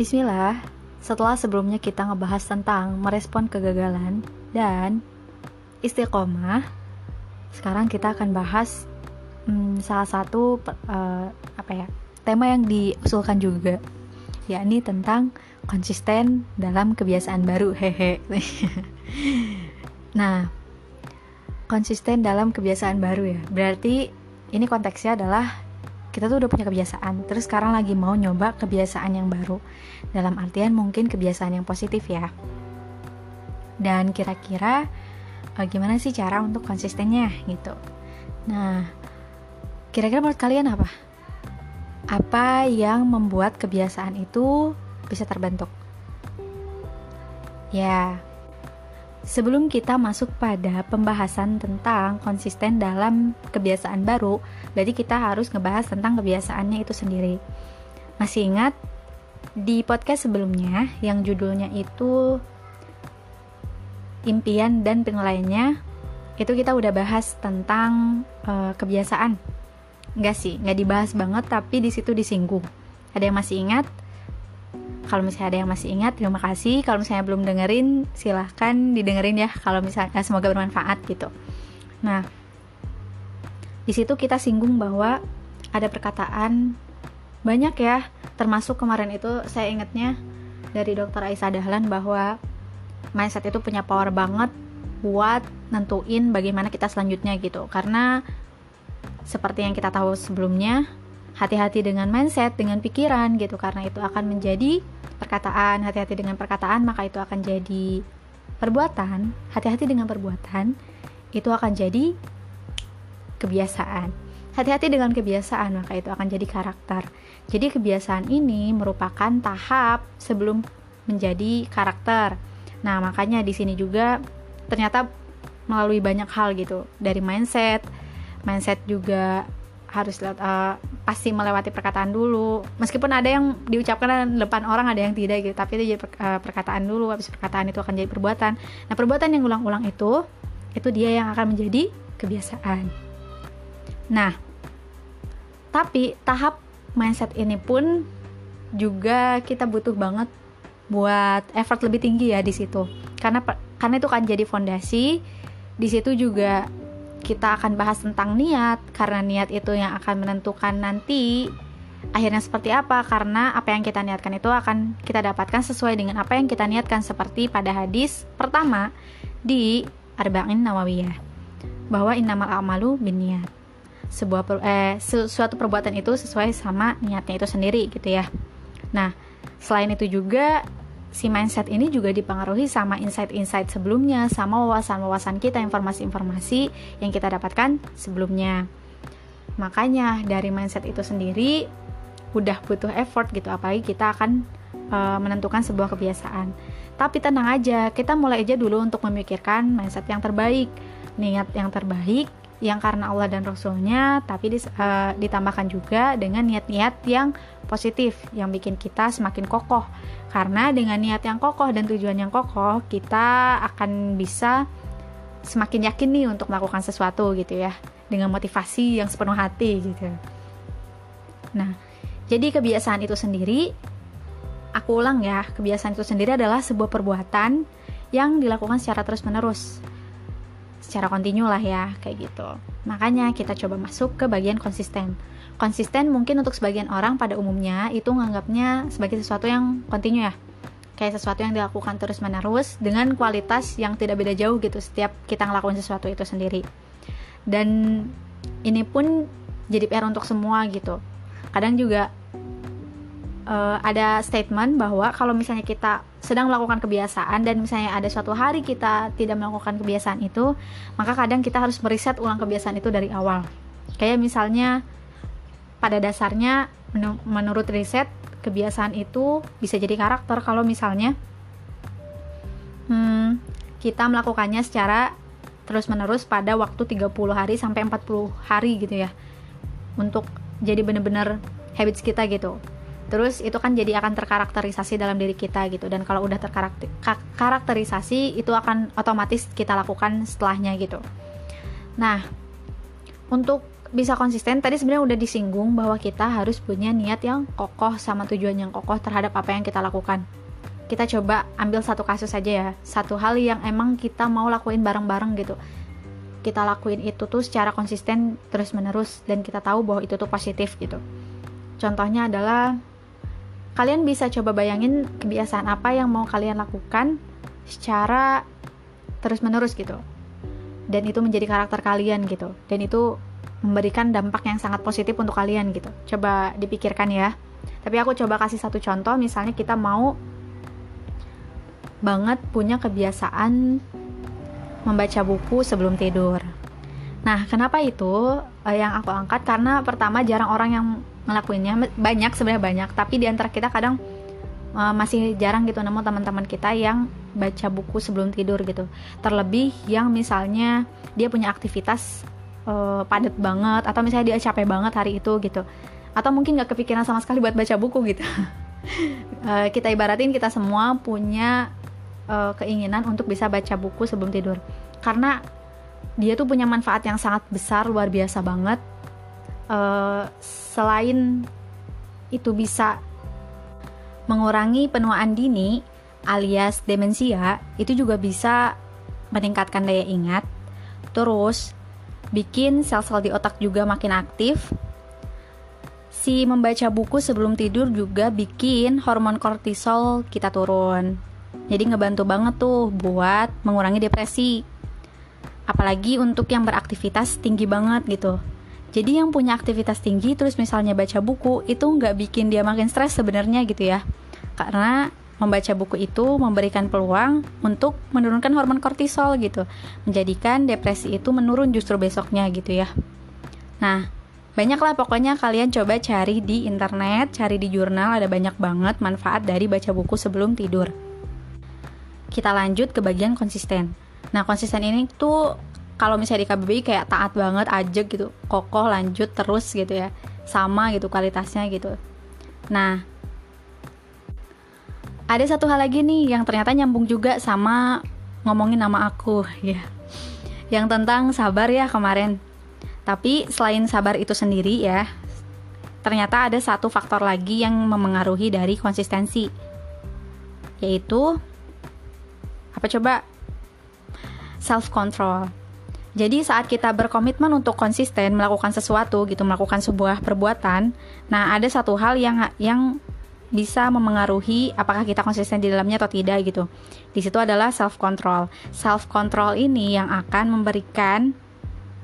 Bismillah, setelah sebelumnya kita ngebahas tentang merespon kegagalan dan istiqomah, sekarang kita akan bahas hmm, salah satu uh, apa ya tema yang diusulkan juga, yakni tentang konsisten dalam kebiasaan baru. Hehe. nah, konsisten dalam kebiasaan baru ya, berarti ini konteksnya adalah kita tuh udah punya kebiasaan. Terus sekarang lagi mau nyoba kebiasaan yang baru. Dalam artian mungkin kebiasaan yang positif ya. Dan kira-kira uh, gimana sih cara untuk konsistennya gitu. Nah kira-kira menurut kalian apa? Apa yang membuat kebiasaan itu bisa terbentuk? Ya Sebelum kita masuk pada pembahasan tentang konsisten dalam kebiasaan baru, berarti kita harus ngebahas tentang kebiasaannya itu sendiri. Masih ingat di podcast sebelumnya yang judulnya itu impian dan penilaiannya itu kita udah bahas tentang uh, kebiasaan. Enggak sih, nggak dibahas banget tapi di situ disinggung. Ada yang masih ingat? Kalau misalnya ada yang masih ingat terima kasih. Kalau misalnya belum dengerin silahkan didengerin ya kalau misalnya eh, semoga bermanfaat gitu. Nah di situ kita singgung bahwa ada perkataan banyak ya termasuk kemarin itu saya ingatnya dari dokter Aisyah Dahlan bahwa mindset itu punya power banget buat nentuin bagaimana kita selanjutnya gitu. Karena seperti yang kita tahu sebelumnya hati-hati dengan mindset dengan pikiran gitu karena itu akan menjadi perkataan, hati-hati dengan perkataan, maka itu akan jadi perbuatan, hati-hati dengan perbuatan, itu akan jadi kebiasaan. Hati-hati dengan kebiasaan, maka itu akan jadi karakter. Jadi kebiasaan ini merupakan tahap sebelum menjadi karakter. Nah, makanya di sini juga ternyata melalui banyak hal gitu, dari mindset, mindset juga harus uh, pasti melewati perkataan dulu. Meskipun ada yang diucapkan depan orang ada yang tidak gitu tapi itu jadi per, uh, perkataan dulu habis perkataan itu akan jadi perbuatan. Nah perbuatan yang ulang-ulang itu itu dia yang akan menjadi kebiasaan. Nah tapi tahap mindset ini pun juga kita butuh banget buat effort lebih tinggi ya di situ. Karena karena itu kan jadi fondasi di situ juga kita akan bahas tentang niat karena niat itu yang akan menentukan nanti akhirnya seperti apa karena apa yang kita niatkan itu akan kita dapatkan sesuai dengan apa yang kita niatkan seperti pada hadis pertama di Arba'in Nawawiyah bahwa innamal amalu bin niat sebuah per, eh, suatu perbuatan itu sesuai sama niatnya itu sendiri gitu ya. Nah selain itu juga si mindset ini juga dipengaruhi sama insight-insight sebelumnya, sama wawasan-wawasan kita, informasi-informasi yang kita dapatkan sebelumnya. Makanya dari mindset itu sendiri udah butuh effort gitu, apalagi kita akan e, menentukan sebuah kebiasaan. Tapi tenang aja, kita mulai aja dulu untuk memikirkan mindset yang terbaik, niat yang terbaik, yang karena Allah dan Rasulnya, tapi dis, uh, ditambahkan juga dengan niat-niat yang positif, yang bikin kita semakin kokoh. Karena dengan niat yang kokoh dan tujuan yang kokoh, kita akan bisa semakin yakin nih untuk melakukan sesuatu gitu ya, dengan motivasi yang sepenuh hati gitu. Nah, jadi kebiasaan itu sendiri, aku ulang ya, kebiasaan itu sendiri adalah sebuah perbuatan yang dilakukan secara terus-menerus secara kontinu lah ya kayak gitu. Makanya kita coba masuk ke bagian konsisten. Konsisten mungkin untuk sebagian orang pada umumnya itu menganggapnya sebagai sesuatu yang kontinu ya. Kayak sesuatu yang dilakukan terus menerus dengan kualitas yang tidak beda jauh gitu setiap kita ngelakuin sesuatu itu sendiri. Dan ini pun jadi PR untuk semua gitu. Kadang juga uh, ada statement bahwa kalau misalnya kita sedang melakukan kebiasaan dan misalnya ada suatu hari kita tidak melakukan kebiasaan itu, maka kadang kita harus meriset ulang kebiasaan itu dari awal. Kayak misalnya pada dasarnya menurut riset kebiasaan itu bisa jadi karakter kalau misalnya hmm, kita melakukannya secara terus-menerus pada waktu 30 hari sampai 40 hari gitu ya. Untuk jadi bener-bener habits kita gitu terus itu kan jadi akan terkarakterisasi dalam diri kita gitu. Dan kalau udah terkarakterisasi itu akan otomatis kita lakukan setelahnya gitu. Nah untuk bisa konsisten tadi sebenarnya udah disinggung bahwa kita harus punya niat yang kokoh sama tujuan yang kokoh terhadap apa yang kita lakukan. Kita coba ambil satu kasus saja ya. Satu hal yang emang kita mau lakuin bareng-bareng gitu. Kita lakuin itu tuh secara konsisten terus menerus dan kita tahu bahwa itu tuh positif gitu. Contohnya adalah kalian bisa coba bayangin kebiasaan apa yang mau kalian lakukan secara terus menerus gitu. Dan itu menjadi karakter kalian gitu. Dan itu memberikan dampak yang sangat positif untuk kalian gitu. Coba dipikirkan ya. Tapi aku coba kasih satu contoh misalnya kita mau banget punya kebiasaan membaca buku sebelum tidur. Nah kenapa itu eh, yang aku angkat? Karena pertama jarang orang yang ngelakuinnya. Banyak sebenarnya banyak. Tapi di antara kita kadang uh, masih jarang gitu nemu teman-teman kita yang baca buku sebelum tidur gitu. Terlebih yang misalnya dia punya aktivitas uh, padat banget atau misalnya dia capek banget hari itu gitu. Atau mungkin nggak kepikiran sama sekali buat baca buku gitu. Uh, kita ibaratin kita semua punya uh, keinginan untuk bisa baca buku sebelum tidur. Karena dia tuh punya manfaat yang sangat besar luar biasa banget uh, selain itu bisa mengurangi penuaan dini alias demensia itu juga bisa meningkatkan daya ingat. Terus bikin sel-sel di otak juga makin aktif. Si membaca buku sebelum tidur juga bikin hormon kortisol kita turun. Jadi ngebantu banget tuh buat mengurangi depresi. Apalagi untuk yang beraktivitas tinggi banget gitu jadi yang punya aktivitas tinggi terus misalnya baca buku itu nggak bikin dia makin stres sebenarnya gitu ya. Karena membaca buku itu memberikan peluang untuk menurunkan hormon kortisol gitu. Menjadikan depresi itu menurun justru besoknya gitu ya. Nah, banyaklah pokoknya kalian coba cari di internet, cari di jurnal ada banyak banget manfaat dari baca buku sebelum tidur. Kita lanjut ke bagian konsisten. Nah, konsisten ini tuh kalau misalnya di KBBI kayak taat banget aja gitu kokoh lanjut terus gitu ya. Sama gitu kualitasnya gitu. Nah ada satu hal lagi nih yang ternyata nyambung juga sama ngomongin nama aku ya. Yang tentang sabar ya kemarin. Tapi selain sabar itu sendiri ya ternyata ada satu faktor lagi yang memengaruhi dari konsistensi. Yaitu apa coba? Self control jadi saat kita berkomitmen untuk konsisten melakukan sesuatu gitu, melakukan sebuah perbuatan, nah ada satu hal yang yang bisa memengaruhi apakah kita konsisten di dalamnya atau tidak gitu. Di situ adalah self control. Self control ini yang akan memberikan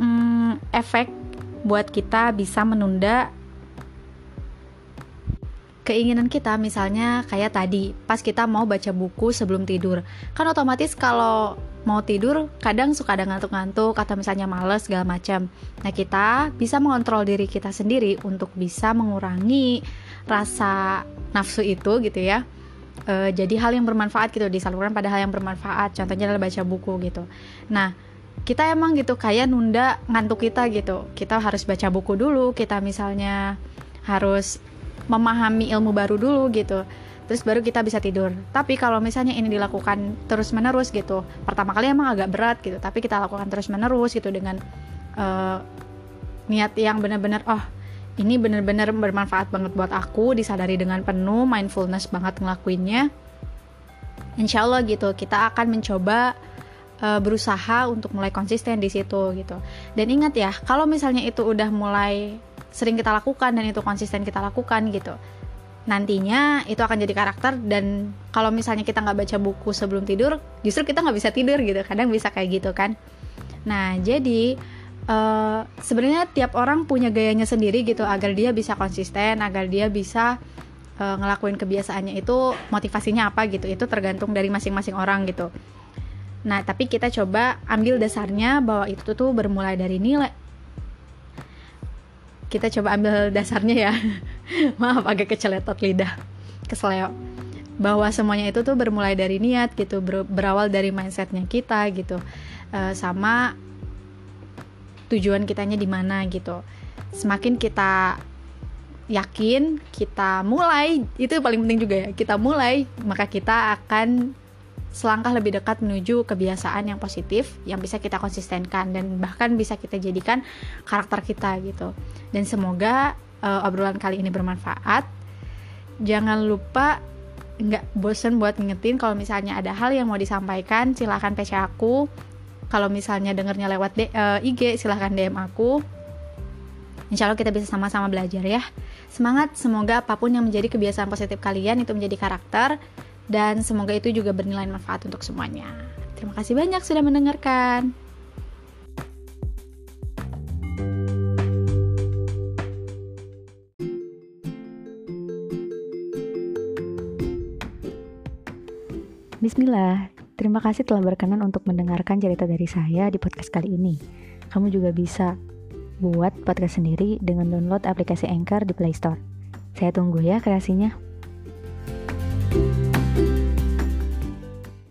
hmm, efek buat kita bisa menunda keinginan kita misalnya kayak tadi pas kita mau baca buku sebelum tidur. Kan otomatis kalau mau tidur kadang suka ada ngantuk-ngantuk atau misalnya males segala macam. Nah kita bisa mengontrol diri kita sendiri untuk bisa mengurangi rasa nafsu itu gitu ya. E, jadi hal yang bermanfaat gitu disalurkan pada hal yang bermanfaat. Contohnya adalah baca buku gitu. Nah kita emang gitu kayak nunda ngantuk kita gitu. Kita harus baca buku dulu kita misalnya harus memahami ilmu baru dulu gitu. Terus baru kita bisa tidur. Tapi kalau misalnya ini dilakukan terus menerus gitu pertama kali emang agak berat gitu tapi kita lakukan terus menerus gitu dengan uh, niat yang benar-benar oh ini benar-benar bermanfaat banget buat aku disadari dengan penuh mindfulness banget ngelakuinnya. Insya Allah gitu kita akan mencoba uh, berusaha untuk mulai konsisten di situ gitu. Dan ingat ya kalau misalnya itu udah mulai sering kita lakukan dan itu konsisten kita lakukan gitu. Nantinya itu akan jadi karakter dan kalau misalnya kita nggak baca buku sebelum tidur justru kita nggak bisa tidur gitu. Kadang bisa kayak gitu kan. Nah jadi uh, sebenarnya tiap orang punya gayanya sendiri gitu agar dia bisa konsisten agar dia bisa uh, ngelakuin kebiasaannya itu motivasinya apa gitu. Itu tergantung dari masing-masing orang gitu. Nah tapi kita coba ambil dasarnya bahwa itu tuh bermulai dari nilai kita coba ambil dasarnya ya. Maaf agak keceletot lidah. Kesleo bahwa semuanya itu tuh bermulai dari niat gitu ber berawal dari mindsetnya kita gitu. E, sama tujuan kitanya di mana gitu. Semakin kita yakin kita mulai itu paling penting juga ya kita mulai maka kita akan selangkah lebih dekat menuju kebiasaan yang positif yang bisa kita konsistenkan dan bahkan bisa kita jadikan karakter kita gitu. Dan semoga uh, obrolan kali ini bermanfaat. Jangan lupa nggak bosen buat ngingetin kalau misalnya ada hal yang mau disampaikan silahkan PC aku kalau misalnya dengernya lewat D, uh, eh, IG silahkan DM aku Insya Allah kita bisa sama-sama belajar ya semangat semoga apa pun yang menjadi kebiasaan positif kalian itu menjadi karakter dan semoga itu juga bernilai manfaat untuk semuanya. Terima kasih banyak sudah mendengarkan. Bismillah, terima kasih telah berkenan untuk mendengarkan cerita dari saya di podcast kali ini. Kamu juga bisa buat podcast sendiri dengan download aplikasi Anchor di Play Store. Saya tunggu ya kreasinya.